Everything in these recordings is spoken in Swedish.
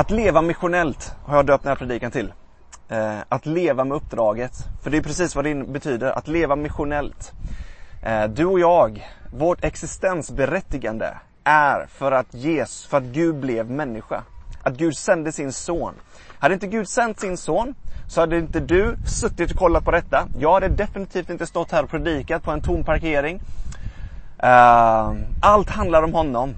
Att leva missionellt har jag döpt den här predikan till. Eh, att leva med uppdraget. För det är precis vad det betyder, att leva missionellt. Eh, du och jag, vårt existensberättigande är för att ges, för att Gud blev människa. Att Gud sände sin son. Hade inte Gud sänt sin son så hade inte du suttit och kollat på detta. Jag hade definitivt inte stått här och predikat på en tom parkering. Eh, allt handlar om honom.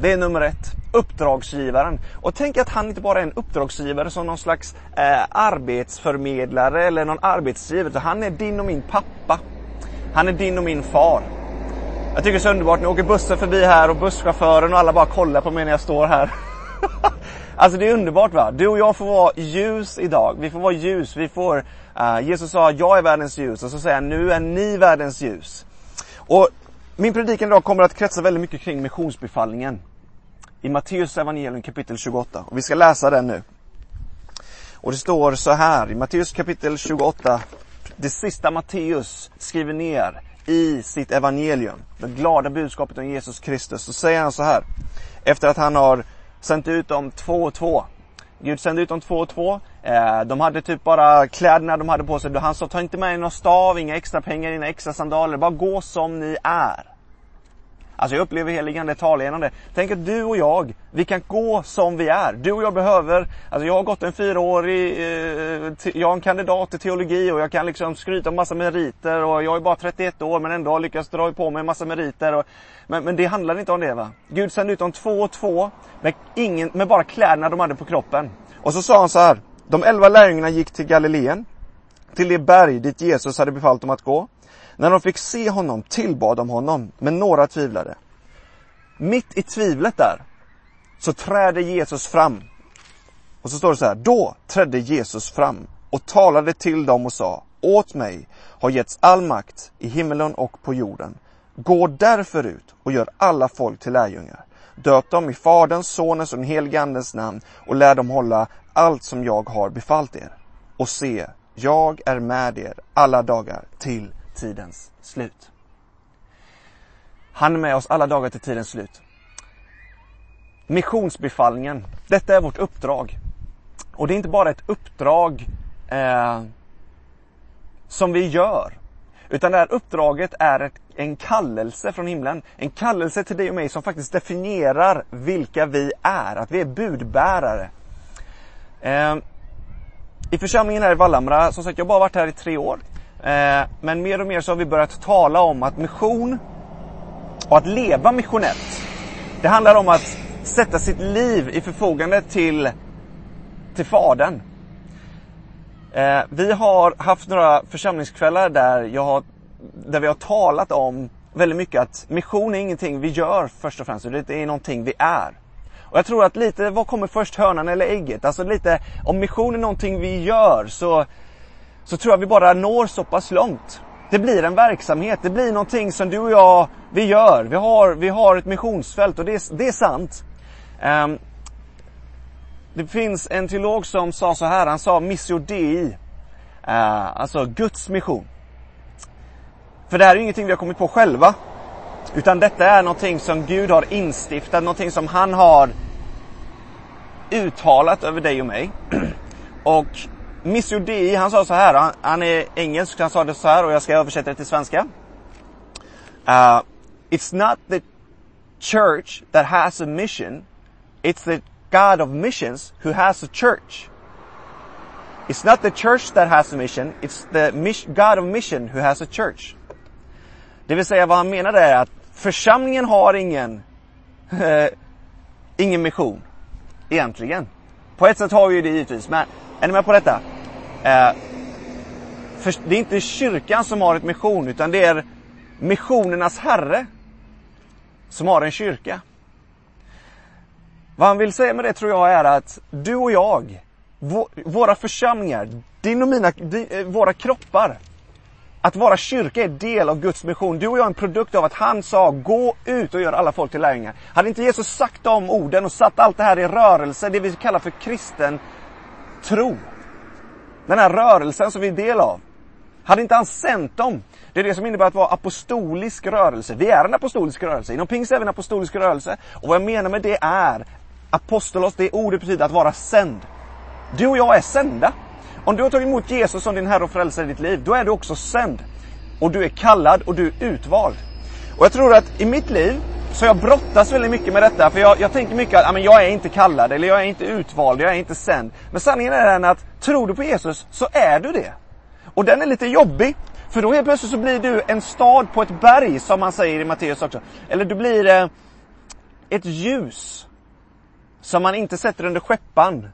Det är nummer ett. Uppdragsgivaren. Och tänk att han inte bara är en uppdragsgivare som någon slags eh, arbetsförmedlare eller någon arbetsgivare. Utan han är din och min pappa. Han är din och min far. Jag tycker det är så underbart. Nu åker bussen förbi här och busschauffören och alla bara kollar på mig när jag står här. alltså det är underbart va. Du och jag får vara ljus idag. Vi får vara ljus. Vi får, uh, Jesus sa jag är världens ljus och så säger han nu är ni världens ljus. Och min predikan idag kommer att kretsa väldigt mycket kring missionsbefallningen. I Matteus evangelium kapitel 28. Och vi ska läsa den nu. Och det står så här i Matteus kapitel 28. Det sista Matteus skriver ner i sitt evangelium. Det glada budskapet om Jesus Kristus. Så säger han så här. Efter att han har sänt ut dem två och två. Gud sände ut dem två och två. Eh, de hade typ bara kläderna de hade på sig. Han sa, ta inte med er någon stav, inga extra pengar, inga extra sandaler. Bara gå som ni är. Alltså jag upplever heligande tal genom det. Tänk att du och jag, vi kan gå som vi är. Du och jag behöver, alltså jag har gått en fyraårig, eh, jag har en kandidat i teologi och jag kan liksom skryta om massa meriter och jag är bara 31 år men ändå har lyckats dra på mig en massa meriter. Och, men, men det handlar inte om det va. Gud sände ut dem två och två med, ingen, med bara kläderna de hade på kroppen. Och så sa han så här, de elva lärjungarna gick till Galileen, till det berg dit Jesus hade befallt dem att gå. När de fick se honom tillbad de honom, men några tvivlade. Mitt i tvivlet där, så trädde Jesus fram. Och så står det så här, då trädde Jesus fram och talade till dem och sa, åt mig har getts all makt i himmelen och på jorden. Gå därför ut och gör alla folk till lärjungar. Döp dem i Faderns, Sonens och den helige Andens namn och lär dem hålla allt som jag har befallt er. Och se, jag är med er alla dagar till tidens slut. Han är med oss alla dagar till tidens slut. Missionsbefallningen. Detta är vårt uppdrag. Och det är inte bara ett uppdrag eh, som vi gör. Utan det här uppdraget är ett, en kallelse från himlen. En kallelse till dig och mig som faktiskt definierar vilka vi är. Att vi är budbärare. Eh, I församlingen här i Vallhamra, som sagt jag har bara varit här i tre år. Eh, men mer och mer så har vi börjat tala om att mission och att leva missionellt. Det handlar om att sätta sitt liv i förfogande till, till Fadern. Eh, vi har haft några församlingskvällar där, jag har, där vi har talat om väldigt mycket att mission är ingenting vi gör först och främst, det är någonting vi är. Och jag tror att lite, vad kommer först, hönan eller ägget? Alltså lite, om mission är någonting vi gör så så tror jag vi bara når så pass långt. Det blir en verksamhet, det blir någonting som du och jag, vi gör. Vi har, vi har ett missionsfält och det är, det är sant. Um, det finns en teolog som sa så här, han sa missio dei. Uh, alltså Guds mission. För det här är ingenting vi har kommit på själva. Utan detta är någonting som Gud har instiftat, någonting som han har uttalat över dig och mig. och Missio Dei, han sa så här, han, han, är engelsk, han sa det så här och jag ska översätta det till svenska. Uh, it's not the church that has a mission, it's the God of missions who has a church. It's not the church that has a mission, it's the God of mission who has a church. Det vill säga vad han menade är att församlingen har ingen, ingen mission. Egentligen. På ett sätt har vi ju det givetvis, men är ni med på detta? Eh, för det är inte kyrkan som har ett mission, utan det är missionernas herre som har en kyrka. Vad han vill säga med det tror jag är att du och jag, våra församlingar, din och mina, din, eh, våra kroppar, att vara kyrka är del av Guds mission. Du och jag är en produkt av att han sa, gå ut och gör alla folk till lärjungar. Hade inte Jesus sagt de orden och satt allt det här i rörelse, det vi kallar för kristen tro, den här rörelsen som vi är del av. Hade inte han sänt dem? Det är det som innebär att vara apostolisk rörelse. Vi är en apostolisk rörelse. Inom pingst är vi en apostolisk rörelse. Och vad jag menar med det är apostolos, det ordet betyder att vara sänd. Du och jag är sända. Om du har tagit emot Jesus som din Herre och Frälsare i ditt liv, då är du också sänd. Och du är kallad och du är utvald. Och jag tror att i mitt liv så jag brottas väldigt mycket med detta, för jag, jag tänker mycket att jag är inte kallad, eller jag är inte utvald, jag är inte sänd. Men sanningen är den att, tror du på Jesus, så är du det. Och den är lite jobbig, för då helt plötsligt så blir du en stad på ett berg, som man säger i Matteus också. Eller du blir eh, ett ljus, som man inte sätter under skeppan,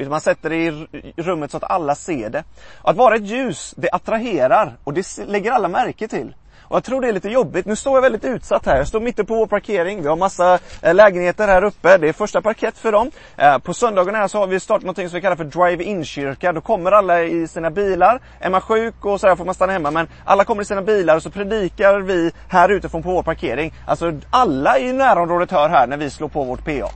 utan man sätter det i rummet så att alla ser det. Att vara ett ljus, det attraherar och det lägger alla märke till. Och jag tror det är lite jobbigt. Nu står jag väldigt utsatt här. Jag står mitt på vår parkering. Vi har massa eh, lägenheter här uppe. Det är första parkett för dem. Eh, på söndagen här så har vi startat något som vi kallar för drive-in-kyrka. Då kommer alla i sina bilar. Är man sjuk och så här får man stanna hemma. Men alla kommer i sina bilar och så predikar vi här utifrån på vår parkering. Alltså alla i närområdet hör här när vi slår på vårt PA.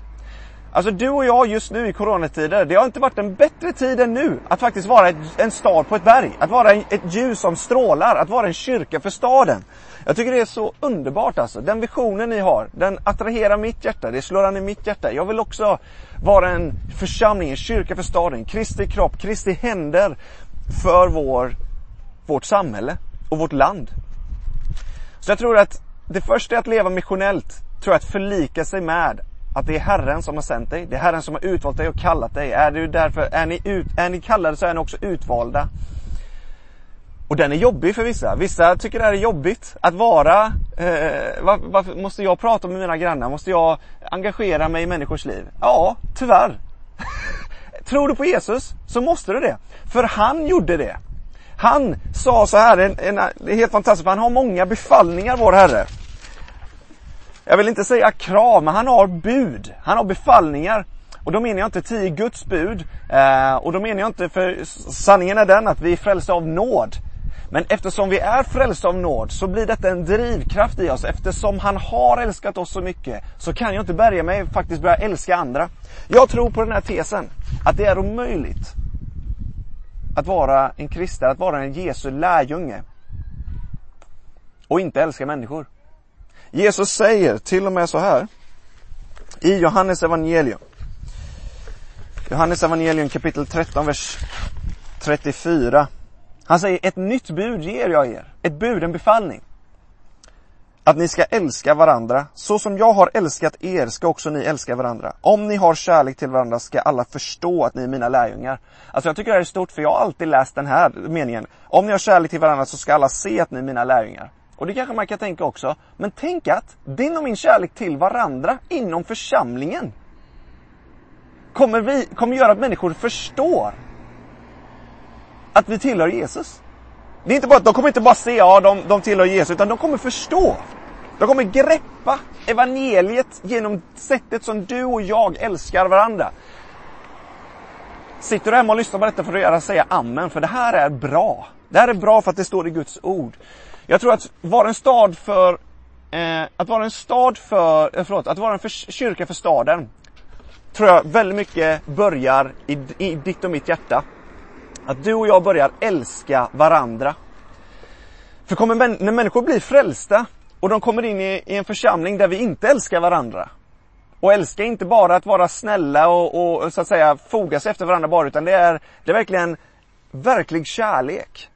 Alltså du och jag just nu i coronatider, det har inte varit en bättre tid än nu att faktiskt vara ett, en stad på ett berg. Att vara en, ett ljus som strålar, att vara en kyrka för staden. Jag tycker det är så underbart alltså. Den visionen ni har, den attraherar mitt hjärta, det slår an i mitt hjärta. Jag vill också vara en församling, en kyrka för staden, Kristi kropp, Kristi händer för vår, vårt samhälle och vårt land. Så jag tror att det första är att leva missionellt, tror jag att förlika sig med att det är Herren som har sänt dig. Det är Herren som har utvalt dig och kallat dig. Är, du därför, är, ni, ut, är ni kallade så är ni också utvalda. Och den är jobbig för vissa. Vissa tycker det här är jobbigt. Att vara, eh, varför, varför måste jag prata med mina grannar? Måste jag engagera mig i människors liv? Ja, tyvärr. Tror du på Jesus så måste du det. För han gjorde det. Han sa så här, en, en, det är helt fantastiskt, för han har många befallningar vår Herre jag vill inte säga krav, men han har bud. Han har befallningar. Och då menar jag inte tio Guds bud. Eh, och då menar jag inte, för sanningen är den att vi är frälsta av nåd. Men eftersom vi är frälsta av nåd så blir detta en drivkraft i oss. Eftersom han har älskat oss så mycket så kan jag inte bärga mig och faktiskt börja älska andra. Jag tror på den här tesen, att det är omöjligt att vara en kristen, att vara en Jesu lärjunge och inte älska människor. Jesus säger till och med så här i Johannes evangelium. Johannes evangelium kapitel 13, vers 34. Han säger, ett nytt bud ger jag er. Ett bud, en befallning. Att ni ska älska varandra. Så som jag har älskat er ska också ni älska varandra. Om ni har kärlek till varandra ska alla förstå att ni är mina lärjungar. Alltså jag tycker det här är stort för jag har alltid läst den här meningen. Om ni har kärlek till varandra så ska alla se att ni är mina lärjungar. Och det kanske man kan tänka också. Men tänk att din och min kärlek till varandra inom församlingen kommer, vi, kommer göra att människor förstår att vi tillhör Jesus. Det är inte bara, de kommer inte bara se, ja de, de tillhör Jesus, utan de kommer förstå. De kommer greppa evangeliet genom sättet som du och jag älskar varandra. Sitter du hemma och lyssnar på detta får du gärna säga amen, för det här är bra. Det här är bra för att det står i Guds ord. Jag tror att vara en stad för, eh, att vara en stad för, eh, förlåt, att vara en för, kyrka för staden, tror jag väldigt mycket börjar i, i ditt och mitt hjärta. Att du och jag börjar älska varandra. För kommer, när människor blir frälsta och de kommer in i, i en församling där vi inte älskar varandra, och älska inte bara att vara snälla och, och, så att säga foga sig efter varandra bara, utan det är, det är verkligen verklig kärlek.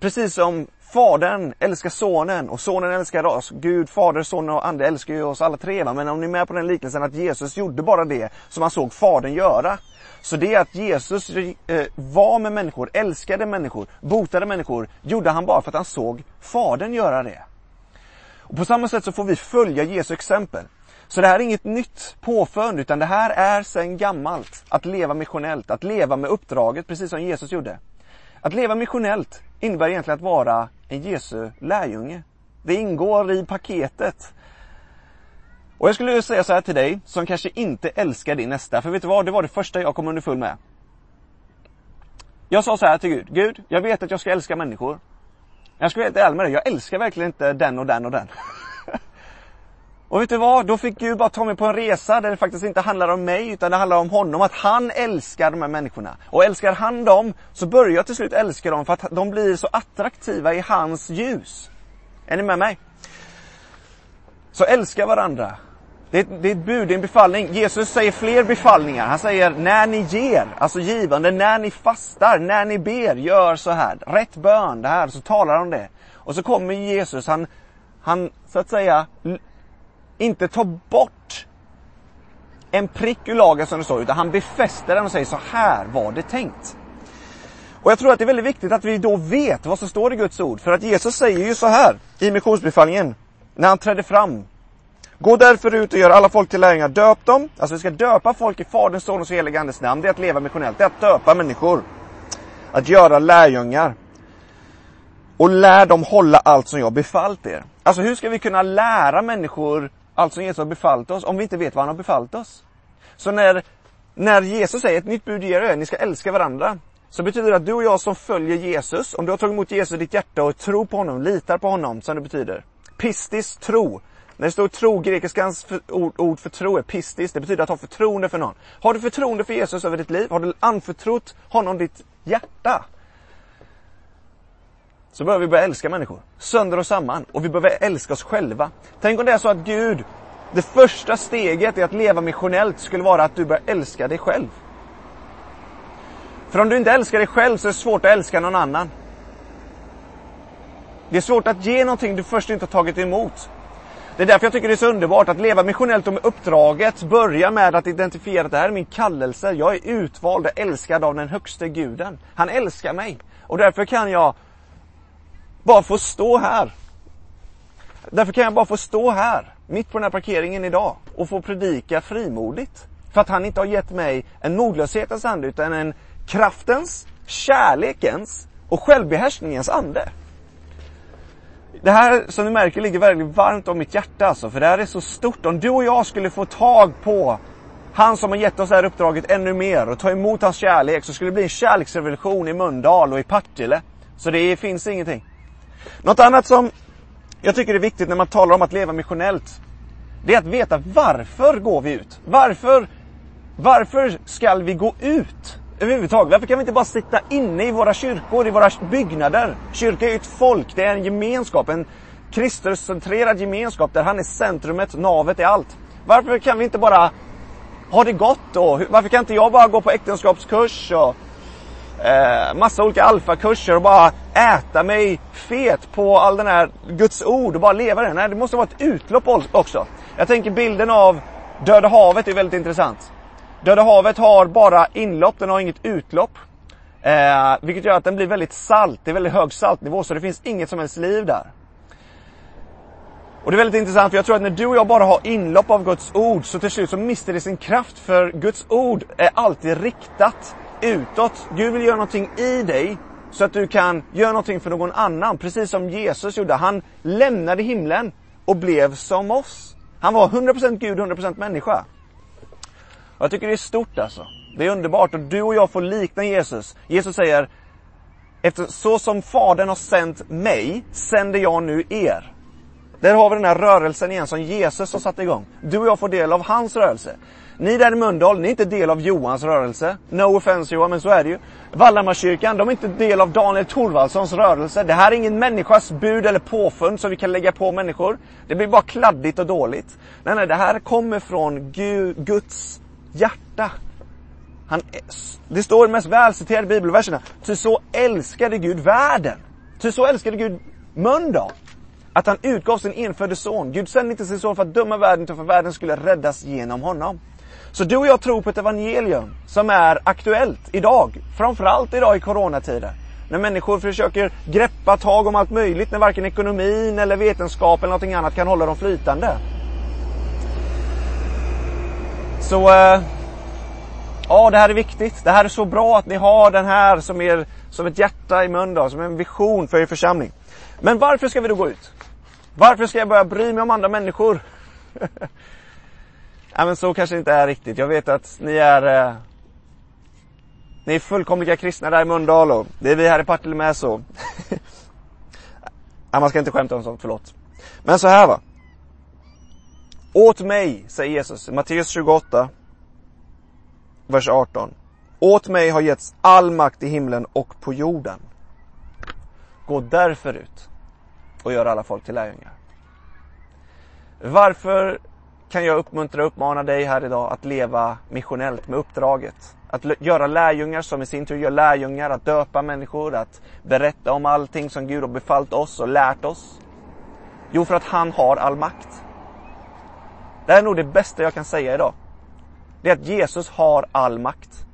Precis som Fadern älskar sonen och sonen älskar oss. Gud, Fader, Son och Ande älskar ju oss alla tre. Men om ni är med på den liknelsen att Jesus gjorde bara det som han såg Fadern göra. Så det att Jesus eh, var med människor, älskade människor, botade människor, gjorde han bara för att han såg Fadern göra det. Och på samma sätt så får vi följa Jesu exempel. Så det här är inget nytt påfund, utan det här är sen gammalt. Att leva missionellt, att leva med uppdraget, precis som Jesus gjorde. Att leva missionellt innebär egentligen att vara en Jesu lärjunge. Det ingår i paketet. Och jag skulle säga så här till dig som kanske inte älskar din nästa, för vet du vad? Det var det första jag kom underfull med. Jag sa så här till Gud, Gud, jag vet att jag ska älska människor. Jag ska vara helt ärlig med dig, jag älskar verkligen inte den och den och den. Och vet du vad? Då fick Gud bara ta mig på en resa där det faktiskt inte handlar om mig utan det handlar om honom. Att han älskar de här människorna. Och älskar han dem så börjar jag till slut älska dem för att de blir så attraktiva i hans ljus. Är ni med mig? Så älska varandra. Det är, det är ett bud, det är en befallning. Jesus säger fler befallningar. Han säger när ni ger, alltså givande, när ni fastar, när ni ber, gör så här. Rätt bön, det här, så talar han om det. Och så kommer Jesus, han, han så att säga inte tar bort en prick ur lagen som det står, utan han befäster den och säger så här var det tänkt. Och jag tror att det är väldigt viktigt att vi då vet vad som står i Guds ord. För att Jesus säger ju så här i missionsbefallningen, när han trädde fram. Gå därför ut och gör alla folk till lärjungar, döp dem. Alltså vi ska döpa folk i Faderns, Sonens och Helige Andes namn. Det är att leva missionellt, det är att döpa människor. Att göra lärjungar. Och lär dem hålla allt som jag befallt er. Alltså hur ska vi kunna lära människor allt som Jesus har befallt oss om vi inte vet vad han har befallt oss? Så när, när Jesus säger ett nytt bud ger er, ni ska älska varandra så betyder det att du och jag som följer Jesus, om du har tagit emot Jesus i ditt hjärta och tror på honom, litar på honom, som det betyder. Pistis, tro. När det står tro, grekiskans ord, ord, för tro är pistis, det betyder att ha förtroende för någon. Har du förtroende för Jesus över ditt liv? Har du anförtrott honom ditt hjärta? Så behöver vi börja älska människor. Sönder och samman. Och vi behöver älska oss själva. Tänk om det är så att Gud, det första steget i att leva missionellt skulle vara att du börjar älska dig själv. För om du inte älskar dig själv så är det svårt att älska någon annan. Det är svårt att ge någonting du först inte har tagit emot. Det är därför jag tycker det är så underbart att leva missionellt och med uppdraget börja med att identifiera att det här är min kallelse. Jag är utvald och älskad av den högste guden. Han älskar mig. Och därför kan jag bara få stå här. Därför kan jag bara få stå här, mitt på den här parkeringen idag och få predika frimodigt. För att han inte har gett mig en modlöshetens ande utan en kraftens, kärlekens och självbehärskningens ande. Det här som ni märker ligger väldigt varmt om mitt hjärta alltså, för det här är så stort. Om du och jag skulle få tag på han som har gett oss det här uppdraget ännu mer och ta emot hans kärlek så skulle det bli en kärleksrevolution i Mölndal och i Partille. Så det finns ingenting. Något annat som jag tycker är viktigt när man talar om att leva missionellt. Det är att veta varför går vi ut? Varför, varför ska vi gå ut? överhuvudtaget. Varför kan vi inte bara sitta inne i våra kyrkor, i våra byggnader? Kyrka är ju ett folk, det är en gemenskap, en Kristuscentrerad gemenskap där han är centrumet, navet är allt. Varför kan vi inte bara ha det gott då? Varför kan inte jag bara gå på äktenskapskurs och eh, massa olika alfakurser och bara äta mig fet på all den här Guds ord och bara leva det? Nej, det måste vara ett utlopp också. Jag tänker bilden av Döda havet är väldigt intressant. Döda havet har bara inlopp, den har inget utlopp. Eh, vilket gör att den blir väldigt salt, det är väldigt hög saltnivå så det finns inget som helst liv där. Och det är väldigt intressant för jag tror att när du och jag bara har inlopp av Guds ord så till slut så mister det sin kraft för Guds ord är alltid riktat utåt. Gud vill göra någonting i dig så att du kan göra någonting för någon annan. Precis som Jesus gjorde. Han lämnade himlen och blev som oss. Han var 100% Gud, 100% människa. Och jag tycker det är stort alltså. Det är underbart och du och jag får likna Jesus. Jesus säger, efter så som Fadern har sänt mig, sänder jag nu er. Där har vi den här rörelsen igen som Jesus har satt igång. Du och jag får del av hans rörelse. Ni där i Mölndal, ni är inte del av Johans rörelse. No offense Johan, men så är det ju. Valdemarskyrkan, de är inte del av Daniel Thorvaldssons rörelse. Det här är ingen människas bud eller påfund som vi kan lägga på människor. Det blir bara kladdigt och dåligt. Nej, nej, det här kommer från Guds hjärta. Han, det står i de mest välciterade bibelverserna. Ty så älskade Gud världen. Ty så älskade Gud Mölndal. Att han utgav sin enfödde son. Gud sände inte sin son för att döma världen, utan för att världen skulle räddas genom honom. Så du och jag tror på ett evangelium som är aktuellt idag. Framförallt idag i coronatider. När människor försöker greppa tag om allt möjligt, när varken ekonomin eller vetenskap eller någonting annat kan hålla dem flytande. Så, eh, ja det här är viktigt. Det här är så bra att ni har den här som, er, som ett hjärta i munnen, som en vision för er församling. Men varför ska vi då gå ut? Varför ska jag börja bry mig om andra människor? ja, men så kanske det inte är riktigt. Jag vet att ni är eh, Ni är fullkomliga kristna där i Mölndal och det är vi här i Partille med så. ja, man ska inte skämta om sånt, förlåt. Men så här va. Åt mig, säger Jesus i Matteus 28, vers 18. Åt mig har getts all makt i himlen och på jorden. Gå därför ut och gör alla folk till lärjungar. Varför kan jag uppmuntra och uppmana dig här idag att leva missionellt med uppdraget. Att göra lärjungar som i sin tur gör lärjungar, att döpa människor, att berätta om allting som Gud har befallt oss och lärt oss. Jo, för att han har all makt. Det är nog det bästa jag kan säga idag. Det är att Jesus har all makt.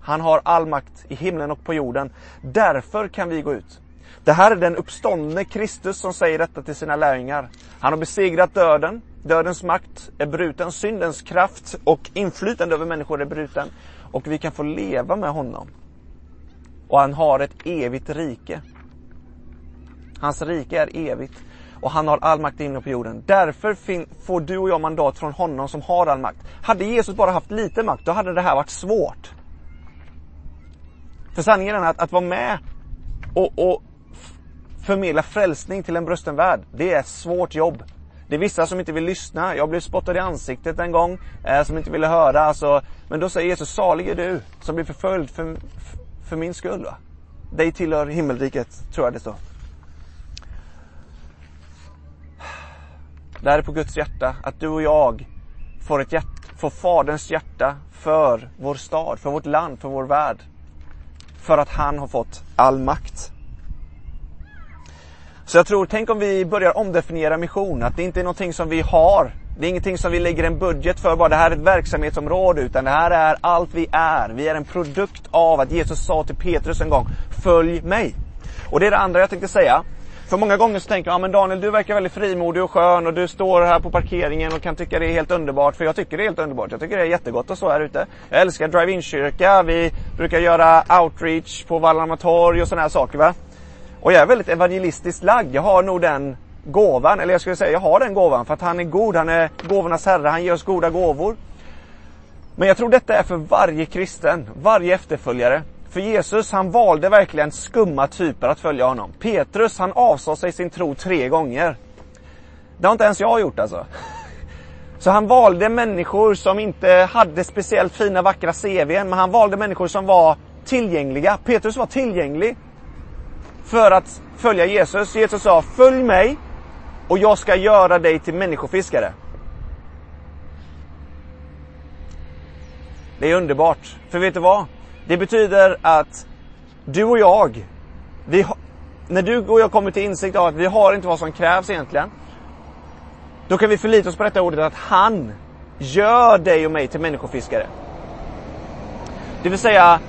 Han har all makt i himlen och på jorden. Därför kan vi gå ut. Det här är den uppståndne Kristus som säger detta till sina lärjungar. Han har besegrat döden. Dödens makt är bruten. Syndens kraft och inflytande över människor är bruten. Och vi kan få leva med honom. Och han har ett evigt rike. Hans rike är evigt. Och han har all makt inne på jorden. Därför får du och jag mandat från honom som har all makt. Hade Jesus bara haft lite makt, då hade det här varit svårt. För sanningen är att, att vara med och, och förmedla frälsning till en brusten värld, det är ett svårt jobb. Det är vissa som inte vill lyssna. Jag blev spottad i ansiktet en gång, eh, som inte ville höra. Alltså, men då säger Jesus, salig är du som blir förföljd för, för min skull. Va? Dig tillhör himmelriket, tror jag det står. Det här är på Guds hjärta, att du och jag får, ett hjärta, får Faderns hjärta för vår stad, för vårt land, för vår värld. För att han har fått all makt. Så jag tror, tänk om vi börjar omdefiniera mission, att det inte är någonting som vi har. Det är ingenting som vi lägger en budget för bara, det här är ett verksamhetsområde, utan det här är allt vi är. Vi är en produkt av att Jesus sa till Petrus en gång, följ mig. Och det är det andra jag tänkte säga. För många gånger så tänker jag, ja men Daniel du verkar väldigt frimodig och skön och du står här på parkeringen och kan tycka det är helt underbart. För jag tycker det är helt underbart. Jag tycker det är jättegott att stå här ute. Jag älskar drive-in-kyrka. Vi brukar göra outreach på Vallhamn torg och sådana här saker va. Och jag är väldigt evangelistiskt lagd. Jag har nog den gåvan, eller jag skulle säga jag har den gåvan för att han är god, han är gåvornas herre, han ger oss goda gåvor. Men jag tror detta är för varje kristen, varje efterföljare. För Jesus, han valde verkligen skumma typer att följa honom. Petrus, han avsade sig sin tro tre gånger. Det har inte ens jag gjort alltså. Så han valde människor som inte hade speciellt fina vackra CVn, men han valde människor som var tillgängliga. Petrus var tillgänglig för att följa Jesus. Jesus sa, följ mig och jag ska göra dig till människofiskare. Det är underbart. För vet du vad? Det betyder att du och jag, vi, när du och jag kommer till insikt av att vi har inte vad som krävs egentligen. Då kan vi förlita oss på detta ordet att han gör dig och mig till människofiskare. Det vill säga,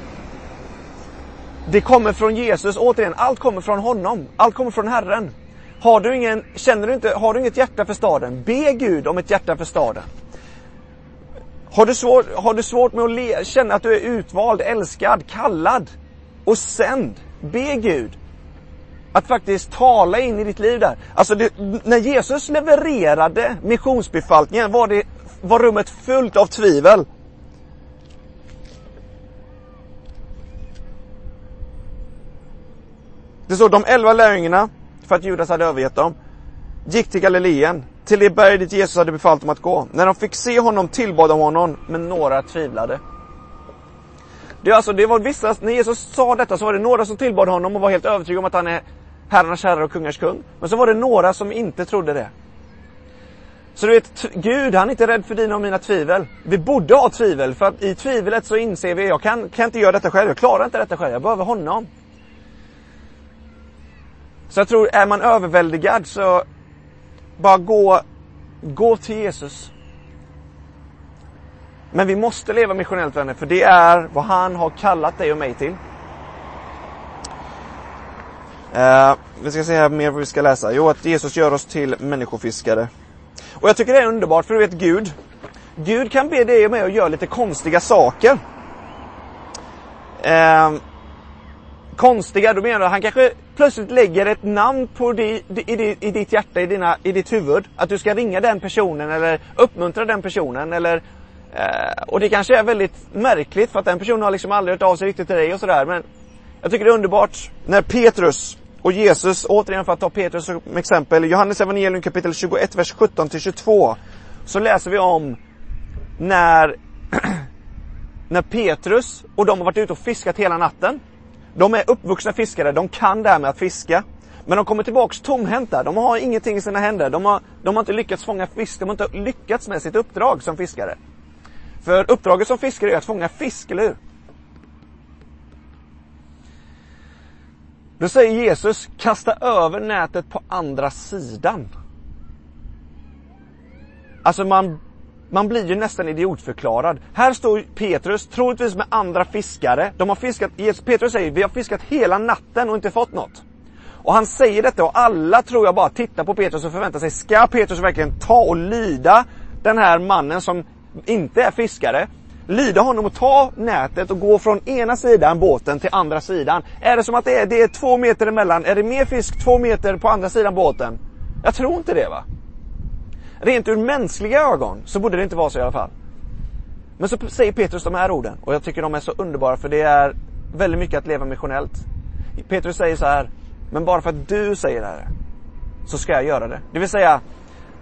det kommer från Jesus, återigen, allt kommer från honom. Allt kommer från Herren. Har du, ingen, känner du inte, har du inget hjärta för staden, be Gud om ett hjärta för staden. Har du svårt, har du svårt med att le, känna att du är utvald, älskad, kallad och sänd, be Gud att faktiskt tala in i ditt liv där. Alltså det, när Jesus levererade missionsbefallningen var, det, var rummet fullt av tvivel. Det står de elva lärjungarna, för att Judas hade övergett dem, gick till Galileen, till det berg dit Jesus hade befallt dem att gå. När de fick se honom tillbad de honom, men några tvivlade. Det, alltså, det var vissa, när Jesus sa detta så var det några som tillbad honom och var helt övertygade om att han är herrarnas herre och kungars kung. Men så var det några som inte trodde det. Så du vet, Gud han är inte rädd för dina och mina tvivel. Vi borde ha tvivel, för att i tvivlet så inser vi, jag kan, kan inte göra detta själv, jag klarar inte detta själv, jag behöver honom. Så jag tror, är man överväldigad så bara gå, gå till Jesus. Men vi måste leva missionellt vänner, för det är vad han har kallat dig och mig till. Uh, vi ska se här mer vad vi ska läsa. Jo, att Jesus gör oss till människofiskare. Och jag tycker det är underbart, för du vet Gud, Gud kan be dig och mig att göra lite konstiga saker. Uh, konstiga, då menar jag, han kanske plötsligt lägger ett namn på di, i, i, ditt hjärta, i, dina, i ditt huvud. Att du ska ringa den personen eller uppmuntra den personen eller eh, Och det kanske är väldigt märkligt för att den personen har liksom aldrig hört av sig riktigt till dig och sådär men Jag tycker det är underbart när Petrus och Jesus, återigen för att ta Petrus som exempel, Johannes evangelium kapitel 21, vers 17 till 22 Så läser vi om när när Petrus och de har varit ute och fiskat hela natten de är uppvuxna fiskare, de kan det här med att fiska. Men de kommer tillbaks tomhänta. De har ingenting i sina händer. De har, de har inte lyckats fånga fisk. De har inte lyckats med sitt uppdrag som fiskare. För uppdraget som fiskare är att fånga fisk, eller hur? Då säger Jesus, kasta över nätet på andra sidan. Alltså man, man blir ju nästan idiotförklarad. Här står Petrus, troligtvis med andra fiskare. De har fiskat, Petrus säger, vi har fiskat hela natten och inte fått något. Och han säger detta och alla tror jag bara tittar på Petrus och förväntar sig, ska Petrus verkligen ta och lyda den här mannen som inte är fiskare? lyda honom och ta nätet och gå från ena sidan båten till andra sidan. Är det som att det är, det är två meter emellan? Är det mer fisk två meter på andra sidan båten? Jag tror inte det va. Rent ur mänskliga ögon så borde det inte vara så i alla fall. Men så säger Petrus de här orden och jag tycker de är så underbara för det är väldigt mycket att leva missionellt. Petrus säger så här, men bara för att du säger det här så ska jag göra det. Det vill säga,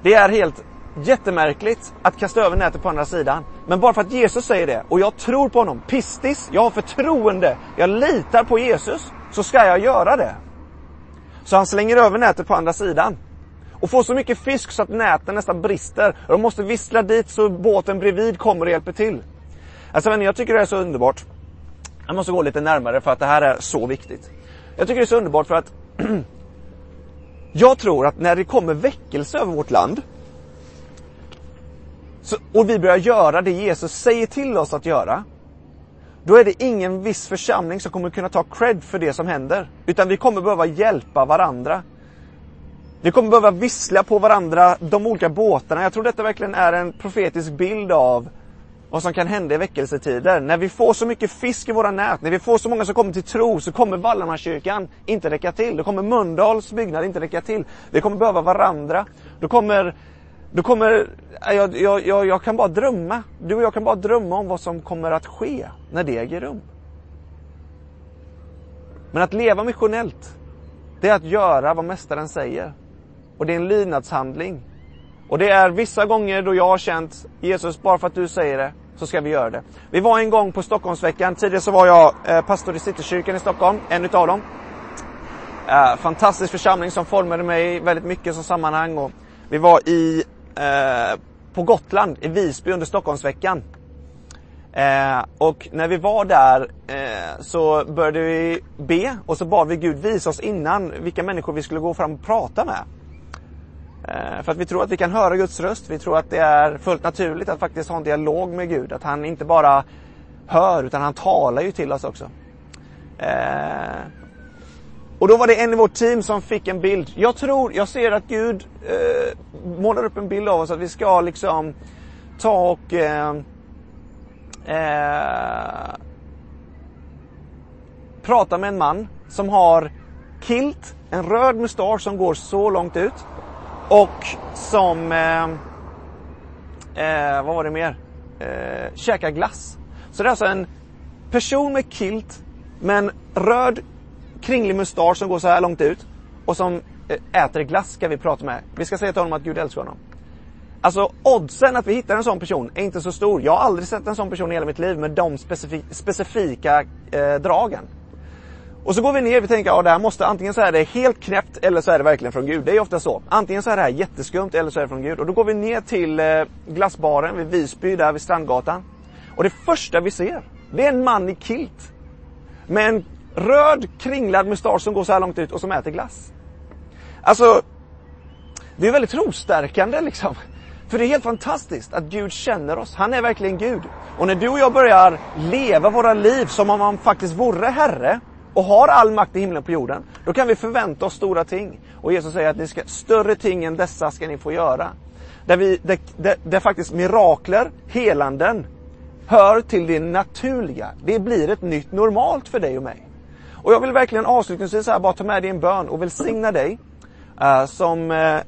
det är helt jättemärkligt att kasta över nätet på andra sidan. Men bara för att Jesus säger det och jag tror på honom, pistis, jag har förtroende, jag litar på Jesus, så ska jag göra det. Så han slänger över nätet på andra sidan. Och får så mycket fisk så att näten nästan brister. De måste vissla dit så båten bredvid kommer och hjälper till. Alltså vänner, jag tycker det är så underbart. Jag måste gå lite närmare för att det här är så viktigt. Jag tycker det är så underbart för att jag tror att när det kommer väckelse över vårt land så, och vi börjar göra det Jesus säger till oss att göra, då är det ingen viss församling som kommer kunna ta cred för det som händer. Utan vi kommer behöva hjälpa varandra. Vi kommer behöva vissla på varandra, de olika båtarna. Jag tror detta verkligen är en profetisk bild av vad som kan hända i väckelsetider. När vi får så mycket fisk i våra nät, när vi får så många som kommer till tro, så kommer Valdemarskyrkan inte räcka till. Då kommer Mölndals byggnad inte räcka till. Vi kommer behöva varandra. Då kommer då kommer, jag, jag, jag, jag kan bara drömma. Du och jag kan bara drömma om vad som kommer att ske när det äger rum. Men att leva missionellt, det är att göra vad Mästaren säger. Och det är en lydnadshandling. Och det är vissa gånger då jag har känt, Jesus, bara för att du säger det, så ska vi göra det. Vi var en gång på Stockholmsveckan. Tidigare så var jag eh, pastor i Citykyrkan i Stockholm, en utav dem. Eh, fantastisk församling som formade mig väldigt mycket som sammanhang. Och vi var i Eh, på Gotland, i Visby under Stockholmsveckan. Eh, och när vi var där eh, så började vi be och så bad vi Gud visa oss innan vilka människor vi skulle gå fram och prata med. Eh, för att vi tror att vi kan höra Guds röst. Vi tror att det är fullt naturligt att faktiskt ha en dialog med Gud. Att han inte bara hör utan han talar ju till oss också. Eh, och då var det en i vårt team som fick en bild. Jag tror, jag ser att Gud eh, målar upp en bild av oss att vi ska liksom ta och eh, eh, prata med en man som har kilt, en röd mustasch som går så långt ut och som, eh, eh, vad var det mer? Eh, käkar glass. Så det är alltså en person med kilt med en röd kringlig mustasch som går så här långt ut och som eh, äter glass ska vi prata med. Vi ska säga till honom att Gud älskar honom. Alltså oddsen att vi hittar en sån person är inte så stor. Jag har aldrig sett en sån person i hela mitt liv med de specifika eh, dragen. Och så går vi ner och tänker, ja det här måste, antingen så är det helt knäppt eller så är det verkligen från Gud. Det är ofta så. Antingen så är det här jätteskumt eller så är det från Gud. Och då går vi ner till eh, glassbaren vid Visby, där vid Strandgatan. Och det första vi ser, det är en man i kilt. Med en röd kringlad mustasch som går så här långt ut och som äter glass. Alltså, det är väldigt trostärkande liksom. För det är helt fantastiskt att Gud känner oss. Han är verkligen Gud. Och när du och jag börjar leva våra liv som om han faktiskt vore Herre och har all makt i himlen på jorden, då kan vi förvänta oss stora ting. Och Jesus säger att ni ska, större ting än dessa ska ni få göra. Där, vi, där, där, där faktiskt mirakler, helanden, hör till det naturliga. Det blir ett nytt normalt för dig och mig. Och jag vill verkligen avslutningsvis här bara ta med dig en bön och välsigna dig uh, som, uh,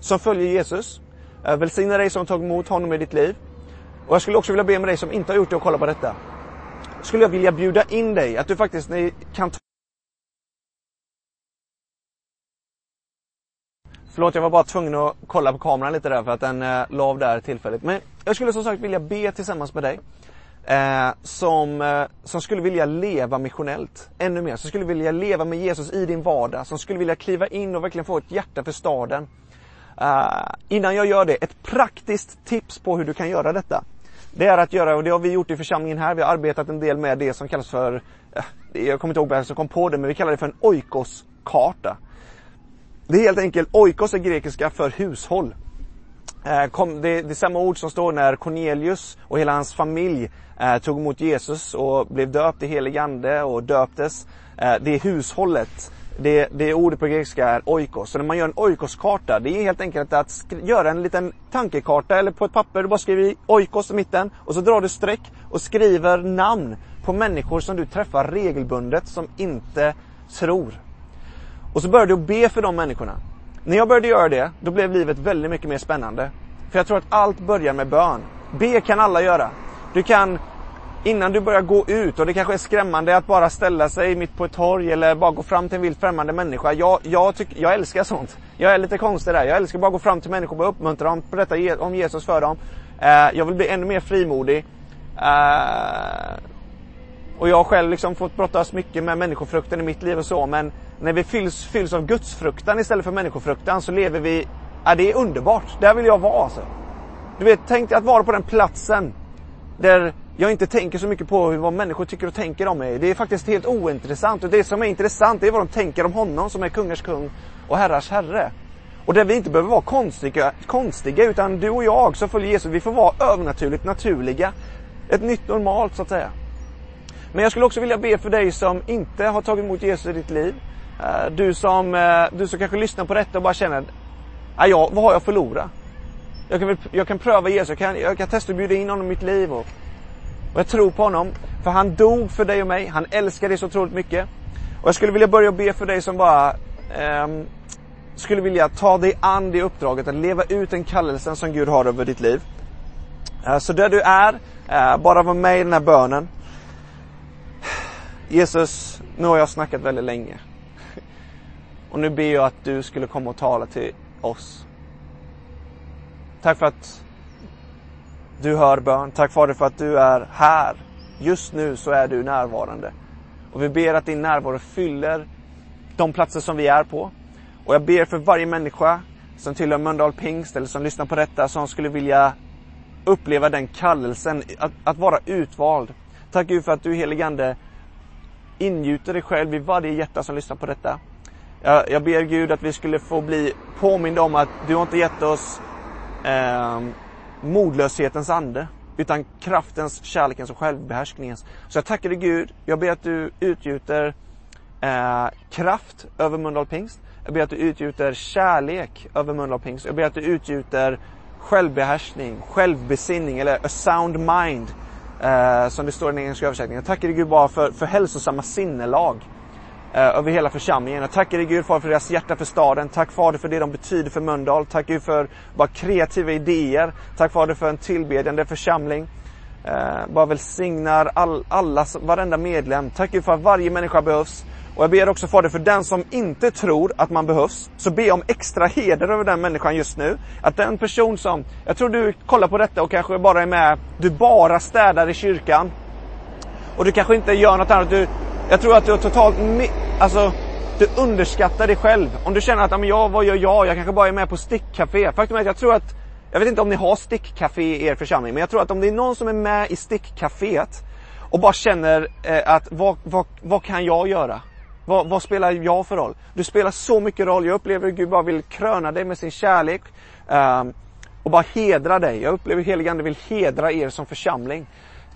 som följer Jesus. Uh, välsigna dig som tagit emot honom i ditt liv. Och jag skulle också vilja be med dig som inte har gjort det och kolla på detta. Skulle jag vilja bjuda in dig att du faktiskt ni kan Förlåt, jag var bara tvungen att kolla på kameran lite där för att den eh, la av där tillfälligt. Men jag skulle som sagt vilja be tillsammans med dig. eh, som, eh, som skulle vilja leva missionellt ännu mer, som skulle vilja leva med Jesus i din vardag, som skulle vilja kliva in och verkligen få ett hjärta för staden. Eh, innan jag gör det, ett praktiskt tips på hur du kan göra detta. Det är att göra, och det har vi gjort i församlingen här, vi har arbetat en del med det som kallas för, eh, jag kommer inte ihåg vem som kom på det, men vi kallar det för en oikos-karta. Det är helt enkelt, oikos är grekiska för hushåll. Eh, det, det är samma ord som står när Cornelius och hela hans familj eh, tog emot Jesus och blev döpt i helig ande och döptes. det är hushållet det, det ordet på grekiska är oikos. Så när man gör en oikoskarta, det är helt enkelt att göra en liten tankekarta eller på ett papper. Du bara skriver oikos i mitten och så drar du streck och skriver namn på människor som du träffar regelbundet som inte tror. Och så börjar du be för de människorna. När jag började göra det, då blev livet väldigt mycket mer spännande. För jag tror att allt börjar med bön. Be kan alla göra. Du kan innan du börjar gå ut och det kanske är skrämmande att bara ställa sig mitt på ett torg eller bara gå fram till en vilt främmande människa. Jag, jag, tyck, jag älskar sånt. Jag är lite konstig där. Jag älskar bara att gå fram till människor och uppmuntra dem, berätta om Jesus för dem. Eh, jag vill bli ännu mer frimodig. Eh, och jag har själv liksom fått brottas mycket med människofrukten i mitt liv och så, men när vi fylls, fylls av gudsfruktan istället för människofruktan så lever vi, ja det är underbart. Där vill jag vara alltså. Du vet, tänk dig att vara på den platsen där jag inte tänker så mycket på vad människor tycker och tänker om mig. Det är faktiskt helt ointressant. Och det som är intressant, det är vad de tänker om honom som är kungars kung och herrars herre. Och där vi inte behöver vara konstiga, konstiga utan du och jag som följer Jesus, vi får vara övernaturligt naturliga. Ett nytt normalt så att säga. Men jag skulle också vilja be för dig som inte har tagit emot Jesus i ditt liv. Eh, du som, eh, du som kanske lyssnar på detta och bara känner, ja, vad har jag förlorat? Jag kan, jag kan pröva Jesus, jag kan, jag kan testa att bjuda in honom i mitt liv. Och, och jag tror på honom. För han dog för dig och mig. Han älskar dig så otroligt mycket. Och jag skulle vilja börja be för dig som bara eh, skulle vilja ta dig an det uppdraget att leva ut den kallelsen som Gud har över ditt liv. Eh, så där du är, eh, bara var med i den här bönen. Jesus, nu har jag snackat väldigt länge. Och nu ber jag att du skulle komma och tala till oss. Tack för att du hör bön. Tack Fader för att du är här. Just nu så är du närvarande. Och vi ber att din närvaro fyller de platser som vi är på. Och jag ber för varje människa som tillhör Mölndal Pingst eller som lyssnar på detta som skulle vilja uppleva den kallelsen att, att vara utvald. Tack Gud för att du heligande ingjuter dig själv i varje hjärta som lyssnar på detta. Jag, jag ber Gud att vi skulle få bli påminda om att du har inte gett oss eh, modlöshetens ande. Utan kraftens, kärlekens och självbehärskningens. Så jag tackar dig Gud. Jag ber att du utgjuter eh, kraft över Mölndal Pingst. Jag ber att du utgjuter kärlek över Mölndal Pingst. Jag ber att du utgjuter självbehärskning, självbesinning eller a sound mind. Eh, som det står i den engelska översättningen. Jag tackar dig Gud bara för, för hälsosamma sinnelag Eh, över hela församlingen. Jag tackar dig Gud Fader för deras hjärta för staden. Tack Fader för det de betyder för Mölndal. Tack Gud för bara kreativa idéer. Tack Fader för en tillbedjande församling. Eh, bara välsignar all, alla, varenda medlem. Tack Gud för att varje människa behövs. Och jag ber också Fader för den som inte tror att man behövs, så be om extra heder över den människan just nu. Att den person som, jag tror du kollar på detta och kanske bara är med, du bara städar i kyrkan. Och du kanske inte gör något annat, du, jag tror att du har totalt, alltså, du underskattar dig själv. Om du känner att, ja, vad gör jag? Jag kanske bara är med på stickcafé. Faktum är att jag tror att, jag vet inte om ni har stickcafé i er församling, men jag tror att om det är någon som är med i stickcaféet och bara känner eh, att, vad, vad, vad kan jag göra? Vad, vad, spelar jag för roll? Du spelar så mycket roll. Jag upplever hur Gud bara vill kröna dig med sin kärlek. eh, och bara hedra dig. Jag upplever att heligande vill hedra er som församling.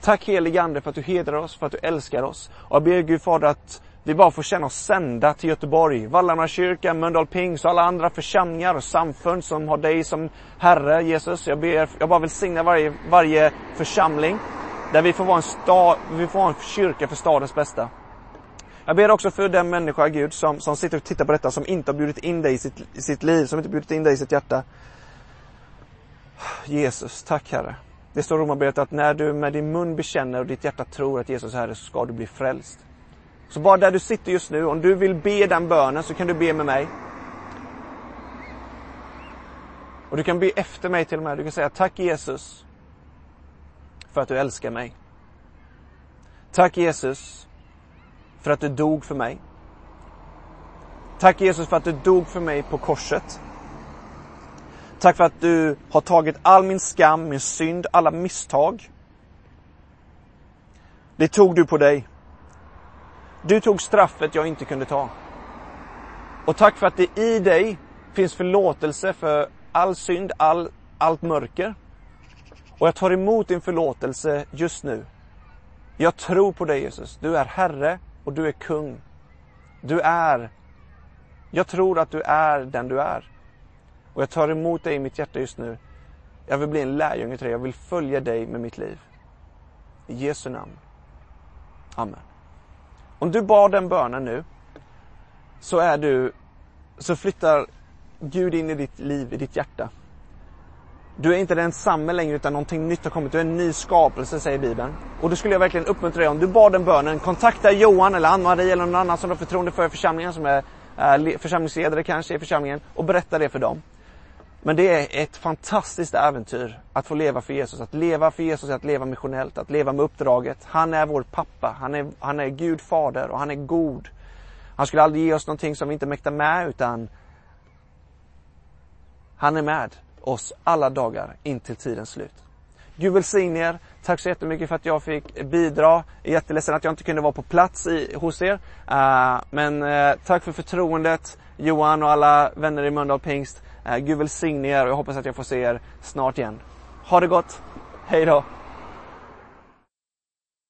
Tack helige Ande för att du hedrar oss, för att du älskar oss. Och jag ber Gud Fader att vi bara får känna oss sända till Göteborg. Vallarna kyrka, Mölndal Pings och alla andra församlingar och samfund som har dig som Herre Jesus. Jag ber, jag bara välsignar varje, varje församling. Där vi får vara en sta, vi får vara en kyrka för stadens bästa. Jag ber också för den människa, Gud, som, som sitter och tittar på detta, som inte har bjudit in dig i sitt, i sitt liv, som inte har bjudit in dig i sitt hjärta. Jesus, tack Herre. Det står i Romarbrevet att när du med din mun bekänner och ditt hjärta tror att Jesus är Herre, så ska du bli frälst. Så bara där du sitter just nu, om du vill be den bönen så kan du be med mig. Och du kan be efter mig till och med. Du kan säga tack Jesus för att du älskar mig. Tack Jesus för att du dog för mig. Tack Jesus för att du dog för mig på korset. Tack för att du har tagit all min skam, min synd, alla misstag. Det tog du på dig. Du tog straffet jag inte kunde ta. Och tack för att det i dig finns förlåtelse för all synd, all, allt mörker. Och jag tar emot din förlåtelse just nu. Jag tror på dig Jesus. Du är Herre och du är kung. Du är, jag tror att du är den du är. Och jag tar emot dig i mitt hjärta just nu. Jag vill bli en lärjunge till dig. Jag vill följa dig med mitt liv. I Jesu namn. Amen. Om du bad den bönen nu, så är du, så flyttar Gud in i ditt liv, i ditt hjärta. Du är inte densamme längre utan någonting nytt har kommit. Du är en ny skapelse säger Bibeln. Och då skulle jag verkligen uppmuntra dig, om du bad den bönen, kontakta Johan eller Ann-Marie eller någon annan som du har förtroende för i församlingen, som är församlingsledare kanske i församlingen, och berätta det för dem. Men det är ett fantastiskt äventyr att få leva för Jesus. Att leva för Jesus är att leva missionellt, att leva med uppdraget. Han är vår pappa, han är, han är Gud fader och han är god. Han skulle aldrig ge oss någonting som vi inte mäktar med utan han är med oss alla dagar in till tidens slut. Gud välsigne er. Tack så jättemycket för att jag fick bidra. Jag är jätteledsen att jag inte kunde vara på plats i, hos er. Uh, men uh, tack för förtroendet Johan och alla vänner i Mölndal Pingst. Eh, Gud välsigne er och jag hoppas att jag får se er snart igen. Ha det gott. Hej då.